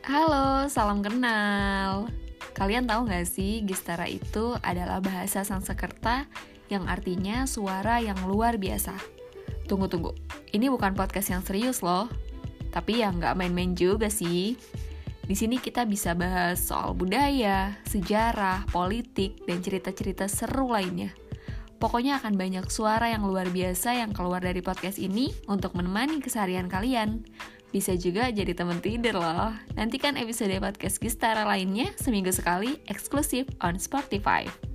Halo, salam kenal. Kalian tahu gak sih, Gistara itu adalah bahasa Sanskerta yang artinya suara yang luar biasa. Tunggu, tunggu. Ini bukan podcast yang serius loh. Tapi ya nggak main-main juga sih. Di sini kita bisa bahas soal budaya, sejarah, politik, dan cerita-cerita seru lainnya. Pokoknya akan banyak suara yang luar biasa yang keluar dari podcast ini untuk menemani keseharian kalian. Bisa juga jadi teman tidur loh. Nantikan episode podcast Gistara lainnya seminggu sekali eksklusif on Spotify.